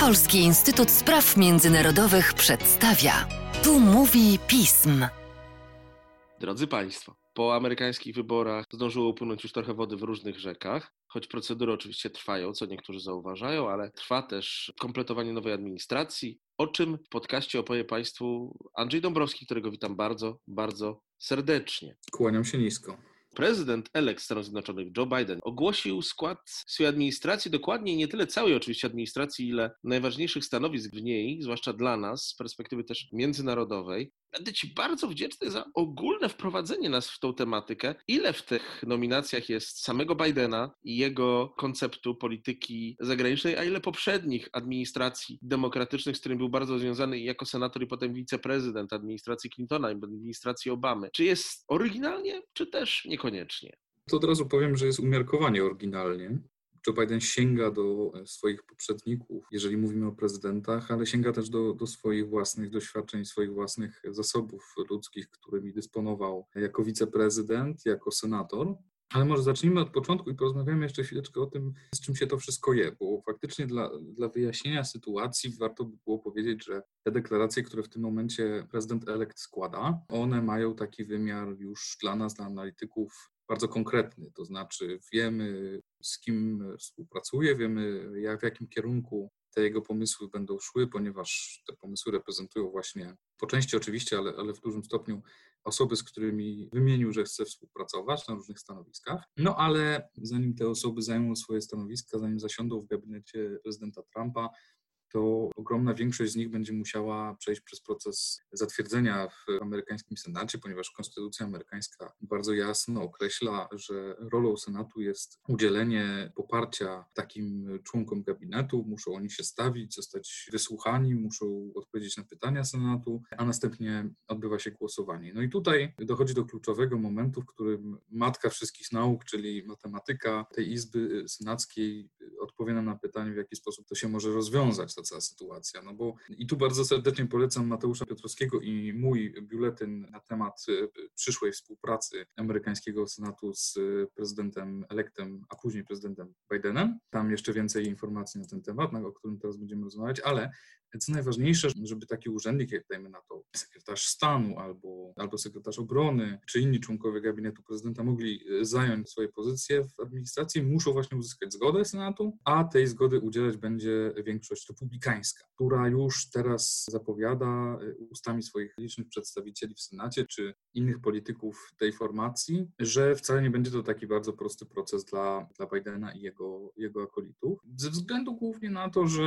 Polski Instytut Spraw Międzynarodowych przedstawia. Tu mówi pism. Drodzy Państwo, po amerykańskich wyborach zdążyło upłynąć już trochę wody w różnych rzekach, choć procedury oczywiście trwają, co niektórzy zauważają, ale trwa też kompletowanie nowej administracji, o czym w podcaście opowie Państwu Andrzej Dąbrowski, którego witam bardzo, bardzo serdecznie. Kłaniam się nisko. Prezydent elekt Stanów Zjednoczonych Joe Biden ogłosił skład swojej administracji, dokładnie nie tyle całej oczywiście administracji, ile najważniejszych stanowisk w niej, zwłaszcza dla nas z perspektywy też międzynarodowej. Będę Ci bardzo wdzięczny za ogólne wprowadzenie nas w tą tematykę. Ile w tych nominacjach jest samego Bidena i jego konceptu polityki zagranicznej, a ile poprzednich administracji demokratycznych, z którymi był bardzo związany jako senator i potem wiceprezydent administracji Clintona i administracji Obamy. Czy jest oryginalnie, czy też niekoniecznie? To od razu powiem, że jest umiarkowanie oryginalnie. Joe Biden sięga do e, swoich poprzedników, jeżeli mówimy o prezydentach, ale sięga też do, do swoich własnych doświadczeń, swoich własnych zasobów ludzkich, którymi dysponował jako wiceprezydent, jako senator. Ale może zacznijmy od początku i porozmawiamy jeszcze chwileczkę o tym, z czym się to wszystko je, bo faktycznie dla, dla wyjaśnienia sytuacji warto by było powiedzieć, że te deklaracje, które w tym momencie prezydent elekt składa, one mają taki wymiar już dla nas, dla analityków, bardzo konkretny, to znaczy wiemy, z kim współpracuje, wiemy, jak, w jakim kierunku te jego pomysły będą szły, ponieważ te pomysły reprezentują właśnie, po części oczywiście, ale, ale w dużym stopniu osoby, z którymi wymienił, że chce współpracować na różnych stanowiskach. No ale zanim te osoby zajmą swoje stanowiska, zanim zasiądą w gabinecie prezydenta Trumpa, to ogromna większość z nich będzie musiała przejść przez proces zatwierdzenia w amerykańskim Senacie, ponieważ konstytucja amerykańska bardzo jasno określa, że rolą Senatu jest udzielenie poparcia takim członkom gabinetu. Muszą oni się stawić, zostać wysłuchani, muszą odpowiedzieć na pytania Senatu, a następnie odbywa się głosowanie. No i tutaj dochodzi do kluczowego momentu, w którym matka wszystkich nauk, czyli matematyka tej Izby Senackiej, odpowie nam na pytanie, w jaki sposób to się może rozwiązać ta cała sytuacja. No bo i tu bardzo serdecznie polecam Mateusza Piotrowskiego i mój biuletyn na temat e, przyszłej współpracy amerykańskiego Senatu z prezydentem elektem, a później prezydentem Bidenem. Tam jeszcze więcej informacji na ten temat, o którym teraz będziemy rozmawiać, ale co najważniejsze, żeby taki urzędnik, jak dajmy na to sekretarz stanu albo, albo sekretarz obrony, czy inni członkowie gabinetu prezydenta mogli e, zająć swoje pozycje w administracji, muszą właśnie uzyskać zgodę Senatu, a tej zgody udzielać będzie większość republikańska, która już teraz zapowiada e, ustami swoich licznych przedstawicieli w Senacie, czy innych polityków tej formacji, że wcale nie będzie to taki bardzo prosty proces dla, dla Bidena i jego, jego akolitów. Ze względu głównie na to, że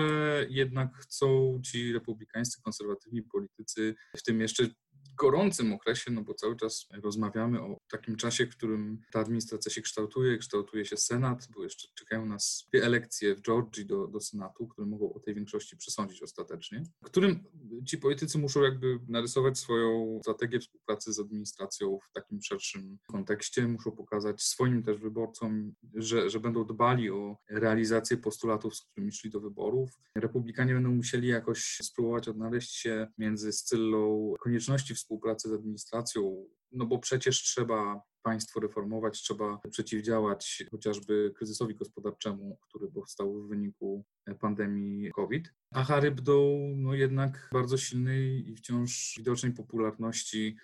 jednak chcą ci republikańscy, konserwatywni politycy, w tym jeszcze gorącym okresie, no bo cały czas rozmawiamy o takim czasie, w którym ta administracja się kształtuje, kształtuje się Senat, bo jeszcze czekają nas dwie elekcje w Georgii do, do Senatu, które mogą o tej większości przesądzić ostatecznie, w którym ci politycy muszą jakby narysować swoją strategię współpracy z administracją w takim szerszym kontekście, muszą pokazać swoim też wyborcom, że, że będą dbali o realizację postulatów, z którymi szli do wyborów. Republikanie będą musieli jakoś spróbować odnaleźć się między Scyllą konieczności współpracy z administracją, no bo przecież trzeba państwo reformować, trzeba przeciwdziałać chociażby kryzysowi gospodarczemu, który powstał w wyniku pandemii COVID. A Harybdą no jednak bardzo silnej i wciąż widocznej popularności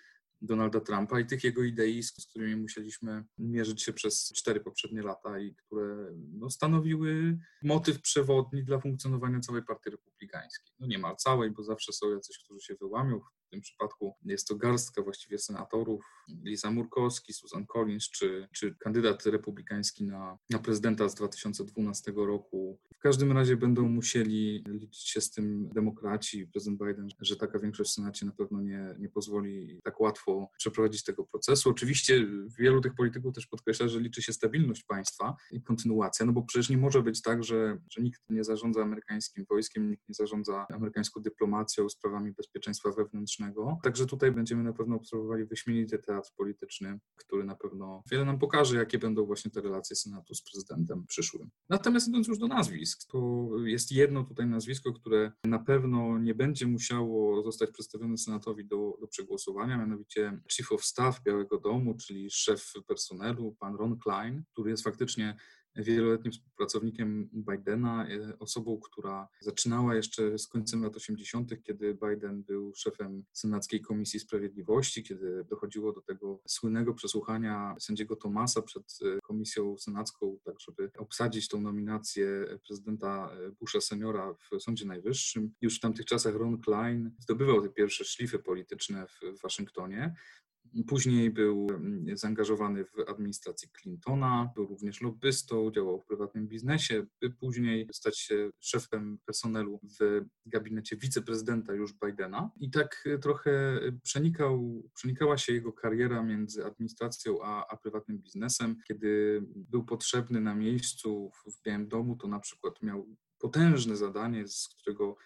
Donalda Trumpa i tych jego idei, z którymi musieliśmy mierzyć się przez cztery poprzednie lata i które no, stanowiły motyw przewodni dla funkcjonowania całej partii republikańskiej. No niemal całej, bo zawsze są jacyś, którzy się wyłamią. Tym przypadku jest to garstka właściwie senatorów, Lisa Murkowski, Susan Collins, czy, czy kandydat republikański na, na prezydenta z 2012 roku. W każdym razie będą musieli liczyć się z tym demokraci, prezydent Biden, że taka większość w Senacie na pewno nie, nie pozwoli tak łatwo przeprowadzić tego procesu. Oczywiście wielu tych polityków też podkreśla, że liczy się stabilność państwa i kontynuacja, no bo przecież nie może być tak, że, że nikt nie zarządza amerykańskim wojskiem, nikt nie zarządza amerykańską dyplomacją, sprawami bezpieczeństwa wewnętrznego, politycznego. Także tutaj będziemy na pewno obserwowali wyśmienity teatr polityczny, który na pewno wiele nam pokaże, jakie będą właśnie te relacje Senatu z prezydentem przyszłym. Natomiast idąc już do nazwisk, to jest jedno tutaj nazwisko, które na pewno nie będzie musiało zostać przedstawione Senatowi do, do przegłosowania, mianowicie Chief of Staff Białego Domu, czyli szef personelu, pan Ron Klein, który jest faktycznie wieloletnim współpracownikiem Bidena, e, osobą, która zaczynała jeszcze z końcem lat 80., kiedy Biden był szefem Senackiej Komisji Sprawiedliwości, kiedy dochodziło do tego słynnego przesłuchania sędziego Tomasa przed e, Komisją Senacką, tak żeby obsadzić tą nominację prezydenta Busha seniora w Sądzie Najwyższym. Już w tamtych czasach Ron Klein zdobywał te pierwsze szlify polityczne w Waszyngtonie. Później był mm, zaangażowany w administracji Clintona, był również lobbystą, działał w prywatnym biznesie, by później stać się szefem personelu w gabinecie wiceprezydenta już Bidena. I tak e, trochę przenikał, przenikała się jego kariera między administracją a, a prywatnym biznesem. Kiedy był potrzebny na miejscu w Białym Domu, to na przykład miał potężne zadanie, z którego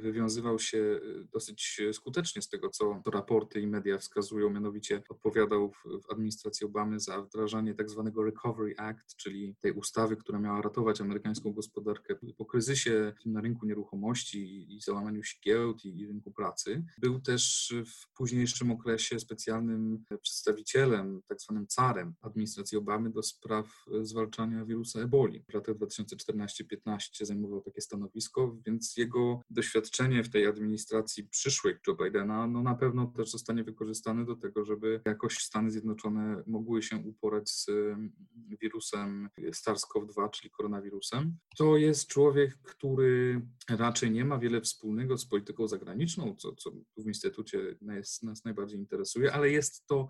wywiązywał się y, dosyć skutecznie z tego, co raporty i media wskazują, mianowicie odpowiadał w, administracji Obamy za wdrażanie tak zwanego Recovery Act, czyli tej ustawy, która miała ratować amerykańską gospodarkę po kryzysie na rynku nieruchomości i załamaniu się giełd i, rynku pracy. Był też w późniejszym okresie specjalnym przedstawicielem, tak zwanym carem administracji Obamy do spraw zwalczania wirusa eboli. W latach 2014-15 zajmował takie stanowisko, więc jego doświadczenie w tej administracji przyszłej Joe Bidena, no na pewno też zostanie wykorzystane do tego, żeby jakoś Stany Zjednoczone mogły się uporać z mm, wirusem SARS-CoV-2, czyli koronawirusem. To jest człowiek, który raczej nie ma wiele wspólnego z polityką zagraniczną, co, co w Instytucie nas, nas najbardziej interesuje, ale jest to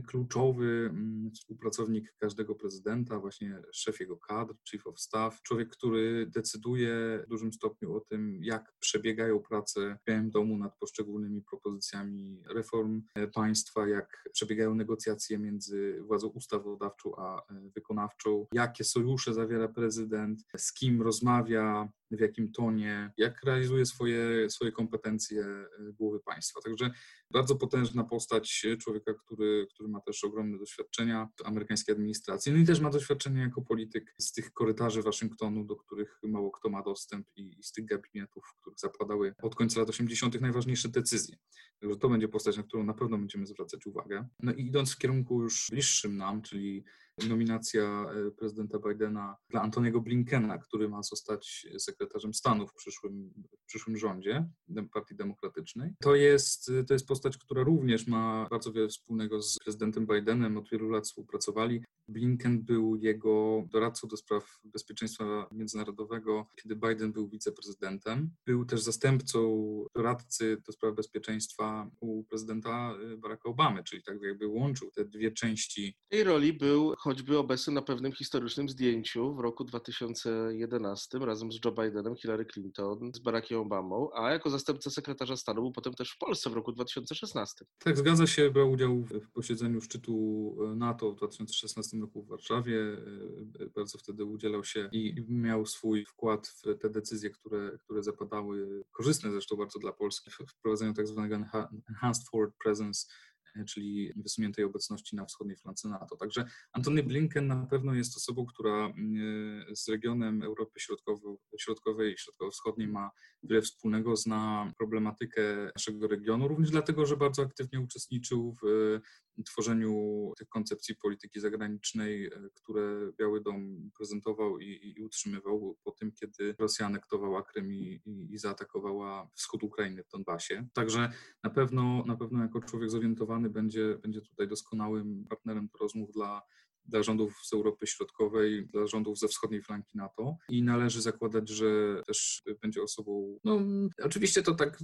kluczowy mm, współpracownik każdego prezydenta, właśnie szef jego kadr, chief of staff, człowiek, który decyduje w dużym stopniu o tym, jak przebiegają prace w Białym Domu nad poszczególnymi propozycjami reform państwa, jak przebiegają negocjacje między władzą ustawodawczą a e, wykonawczą, jakie sojusze zawiera prezydent, z kim rozmawia, w jakim tonie, jak realizuje swoje, swoje kompetencje e, głowy państwa. Także bardzo potężna postać człowieka, który, który ma też ogromne doświadczenia w amerykańskiej administracji, no i też ma doświadczenie jako polityk z tych korytarzy Waszyngtonu, do których mało kto ma dostęp i, i z tych gabinetów, w których zapadały od końca lat 80. najważniejsze decyzje. Także to będzie postać, na którą na pewno będziemy zwracać uwagę. No i idąc w kierunku już bliższym nam, czyli nominacja e, prezydenta Bidena dla Antoniego Blinkena, który ma zostać sekretarzem stanu w przyszłym, w przyszłym rządzie Partii Demokratycznej. To jest, to jest postać, która również ma bardzo wiele wspólnego z prezydentem Bidenem. Od wielu lat współpracowali. Blinken był jego doradcą do spraw bezpieczeństwa międzynarodowego, kiedy Biden był wiceprezydentem. Był też zastępcą doradcy do spraw bezpieczeństwa u prezydenta e, Baracka Obamy, czyli tak jakby łączył te dwie części. Tej roli był choćby obecny na pewnym historycznym zdjęciu w roku 2011 razem z Joe Bidenem, Hillary Clinton, z Barackiem Obamą, a jako zastępca sekretarza stanu był potem też w Polsce w roku 2016. Tak, zgadza się, brał udział w posiedzeniu szczytu NATO w 2016 roku w Warszawie. Bardzo wtedy udzielał się i miał swój wkład w te decyzje, które, które zapadały, korzystne zresztą bardzo dla Polski, w wprowadzeniu tak zwanego Enhanced Forward Presence czyli wysuniętej obecności na wschodniej flance NATO. Także Antony Blinken na pewno jest osobą, która mm, z regionem Europy Środkowej i Środkowo-Wschodniej ma wiele wspólnego, zna problematykę naszego regionu, również dlatego, że bardzo aktywnie uczestniczył w tworzeniu tych koncepcji polityki zagranicznej, e, które Biały Dom prezentował i, i utrzymywał po tym, kiedy Rosja anektowała Krym i, i, i zaatakowała wschód Ukrainy w Donbasie. Także na pewno, na pewno jako człowiek zorientowany będzie, będzie tutaj doskonałym partnerem do rozmów dla dla rządów z Europy Środkowej, dla rządów ze wschodniej flanki NATO. I należy zakładać, że też będzie osobą, no oczywiście to tak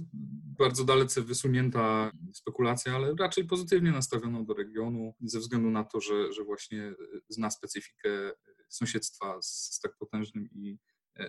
bardzo dalece wysunięta spekulacja, ale raczej pozytywnie nastawioną do regionu ze względu na to, że, że właśnie zna specyfikę sąsiedztwa z tak potężnym i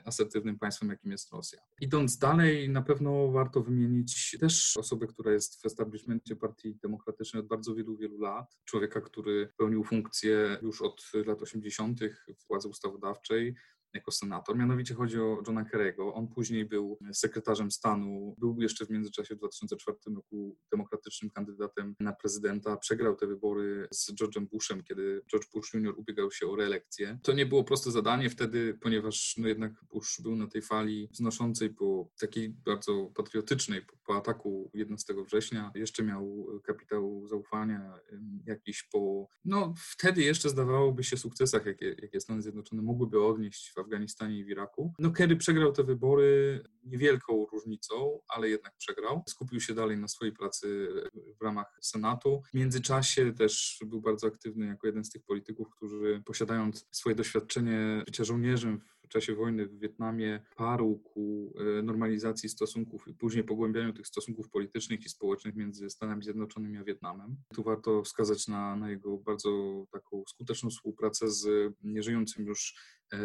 asertywnym państwem, jakim jest Rosja. Idąc dalej, na pewno warto wymienić też osobę, która jest w establishmencie Partii Demokratycznej od bardzo wielu, wielu lat. Człowieka, który pełnił funkcję już od lat 80. w władzy ustawodawczej, jako senator. Mianowicie chodzi o Johna Kerry'ego. On później był sekretarzem stanu, był jeszcze w międzyczasie w 2004 roku demokratycznym kandydatem na prezydenta. Przegrał te wybory z George'em Bushem, kiedy George Bush Jr. ubiegał się o reelekcję. To nie było proste zadanie wtedy, ponieważ no jednak Bush był na tej fali wznoszącej po takiej bardzo patriotycznej, po, po ataku 11 września. Jeszcze miał kapitał zaufania jakiś po, no wtedy jeszcze zdawałoby się sukcesach, jakie, jakie Stany Zjednoczone mogłyby odnieść w Afganistanie i w Iraku. No Kerry przegrał te wybory niewielką różnicą, ale jednak przegrał. Skupił się dalej na swojej pracy w ramach Senatu. W międzyczasie też był bardzo aktywny jako jeden z tych polityków, którzy posiadając swoje doświadczenie bycia żołnierzem w czasie wojny w Wietnamie parł ku e, normalizacji stosunków i później pogłębianiu tych stosunków politycznych i społecznych między Stanami Zjednoczonymi a Wietnamem. Tu warto wskazać na, na jego bardzo taką skuteczną współpracę z nieżyjącym już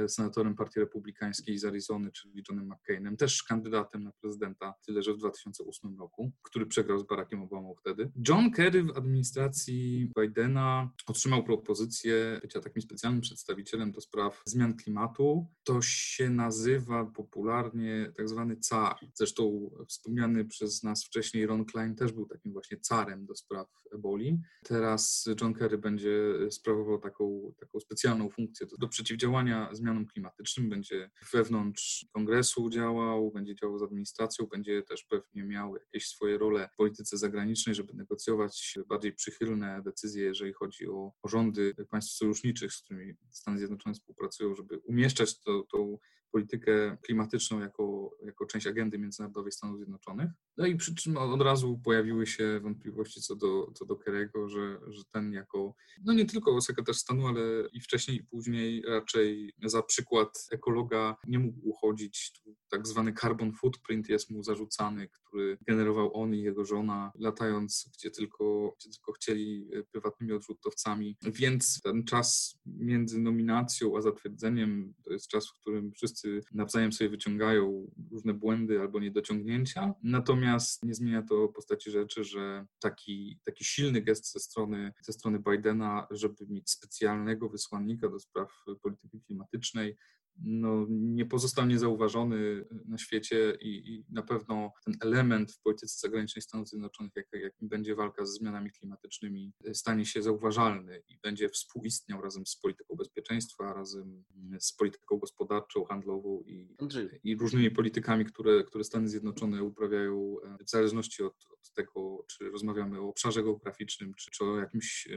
senatorem Partii Republikańskiej z Arizony, czyli Johnem McCainem, też kandydatem na prezydenta, tyle że w 2008 roku, który przegrał z Barackiem Obamą wtedy. John Kerry w administracji Bidena otrzymał propozycję bycia takim specjalnym przedstawicielem do spraw zmian klimatu. To się nazywa popularnie tak zwany car. Zresztą wspomniany przez nas wcześniej Ron Klein też był takim właśnie carem do spraw eboli. Teraz John Kerry będzie sprawował taką, taką specjalną funkcję do, do przeciwdziałania zmianom klimatycznym, będzie wewnątrz kongresu działał, będzie działał z administracją, będzie też pewnie miał jakieś swoje role w polityce zagranicznej, żeby negocjować bardziej przychylne decyzje, jeżeli chodzi o, rządy państw sojuszniczych, z którymi Stany Zjednoczone współpracują, żeby umieszczać to, tą politykę klimatyczną jako, jako część agendy międzynarodowej Stanów Zjednoczonych. No i przy czym od razu pojawiły się wątpliwości co do, co do Kerego, że, że ten jako, no nie tylko sekretarz stanu, ale i wcześniej i później raczej za przykład ekologa nie mógł uchodzić. Tak zwany carbon footprint jest mu zarzucany, który generował on i jego żona, latając gdzie tylko, gdzie tylko chcieli e, prywatnymi odrzutowcami. Więc ten czas między nominacją a zatwierdzeniem to jest czas, w którym wszyscy nawzajem sobie wyciągają różne błędy albo niedociągnięcia. Natomiast nie zmienia to postaci rzeczy, że taki, taki silny gest ze strony, ze strony Bidena, żeby mieć specjalnego wysłannika do spraw polityki klimatycznej, no, nie pozostał niezauważony na świecie i, i, na pewno ten element w polityce zagranicznej Stanów Zjednoczonych, jak, jakim będzie walka z zmianami klimatycznymi, stanie się zauważalny i będzie współistniał razem z polityką bezpieczeństwa, razem z polityką gospodarczą, handlową i, i różnymi politykami, które, które Stany Zjednoczone uprawiają w zależności od, od tego, czy rozmawiamy o obszarze geograficznym, czy, czy o jakimś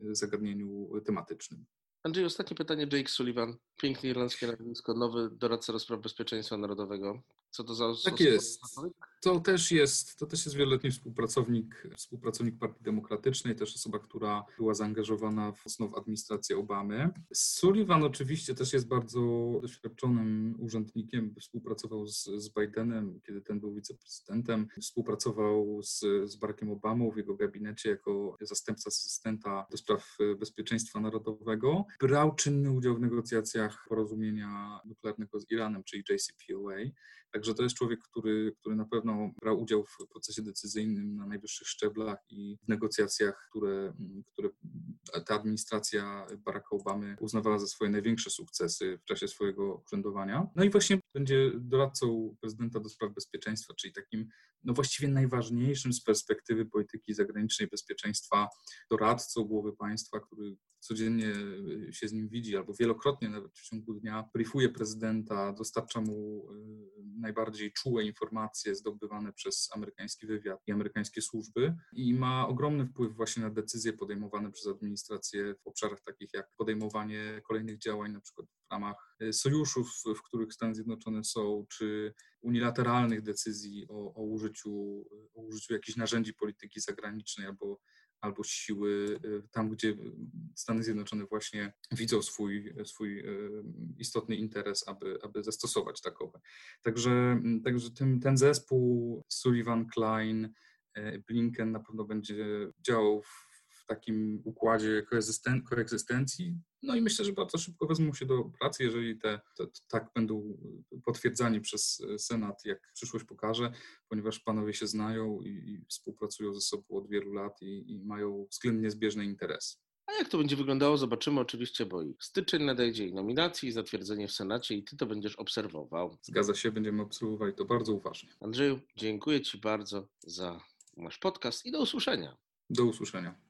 zagadnieniu tematycznym. Andrzej, ostatnie pytanie. Jake Sullivan, pięknie irlandzkie nazwisko, nowy doradca do spraw bezpieczeństwa narodowego. Co to za Tak jest. To też jest, to też jest wieloletni współpracownik, współpracownik Partii Demokratycznej, też osoba, która była zaangażowana mocno w administrację Obamy. Sullivan oczywiście też jest bardzo doświadczonym urzędnikiem, współpracował z, z Bidenem, kiedy ten był wiceprezydentem, współpracował z, z Barackiem Obamą w jego gabinecie jako zastępca asystenta do spraw bezpieczeństwa narodowego. Brał czynny udział w negocjacjach porozumienia nuklearnego z Iranem, czyli JCPOA. Także to jest człowiek, który, który na pewno brał udział w procesie decyzyjnym na najwyższych szczeblach i w negocjacjach, które, które ta administracja Baracka Obamy uznawała za swoje największe sukcesy w czasie swojego urzędowania. No i właśnie będzie doradcą prezydenta do spraw bezpieczeństwa, czyli takim no właściwie najważniejszym z perspektywy polityki zagranicznej bezpieczeństwa doradcą głowy państwa, który codziennie się z nim widzi, albo wielokrotnie nawet w ciągu dnia briefuje prezydenta, dostarcza mu y, najbardziej czułe informacje zdobywane przez amerykański wywiad i amerykańskie służby i ma ogromny wpływ właśnie na decyzje podejmowane przez administrację w obszarach takich jak podejmowanie kolejnych działań, na przykład ramach y, sojuszów, w których Stany Zjednoczone są, czy unilateralnych decyzji o, o, użyciu, o użyciu jakichś narzędzi polityki zagranicznej albo albo siły y, tam, gdzie Stany Zjednoczone właśnie widzą swój, swój y, istotny interes, aby, aby zastosować takowe. Także, także ten, ten zespół Sullivan, Klein, Blinken na pewno będzie działał w takim układzie koegzystencji. No i myślę, że bardzo szybko wezmą się do pracy, jeżeli te, te, tak będą potwierdzani przez Senat, jak przyszłość pokaże, ponieważ panowie się znają i, i współpracują ze sobą od wielu lat i, i mają względnie zbieżne interesy. A jak to będzie wyglądało, zobaczymy oczywiście, bo i styczeń nadejdzie, i nominacji, i zatwierdzenie w Senacie, i ty to będziesz obserwował. Zgadza się, będziemy obserwowali to bardzo uważnie. Andrzeju, dziękuję Ci bardzo za nasz podcast i do usłyszenia. Do usłyszenia.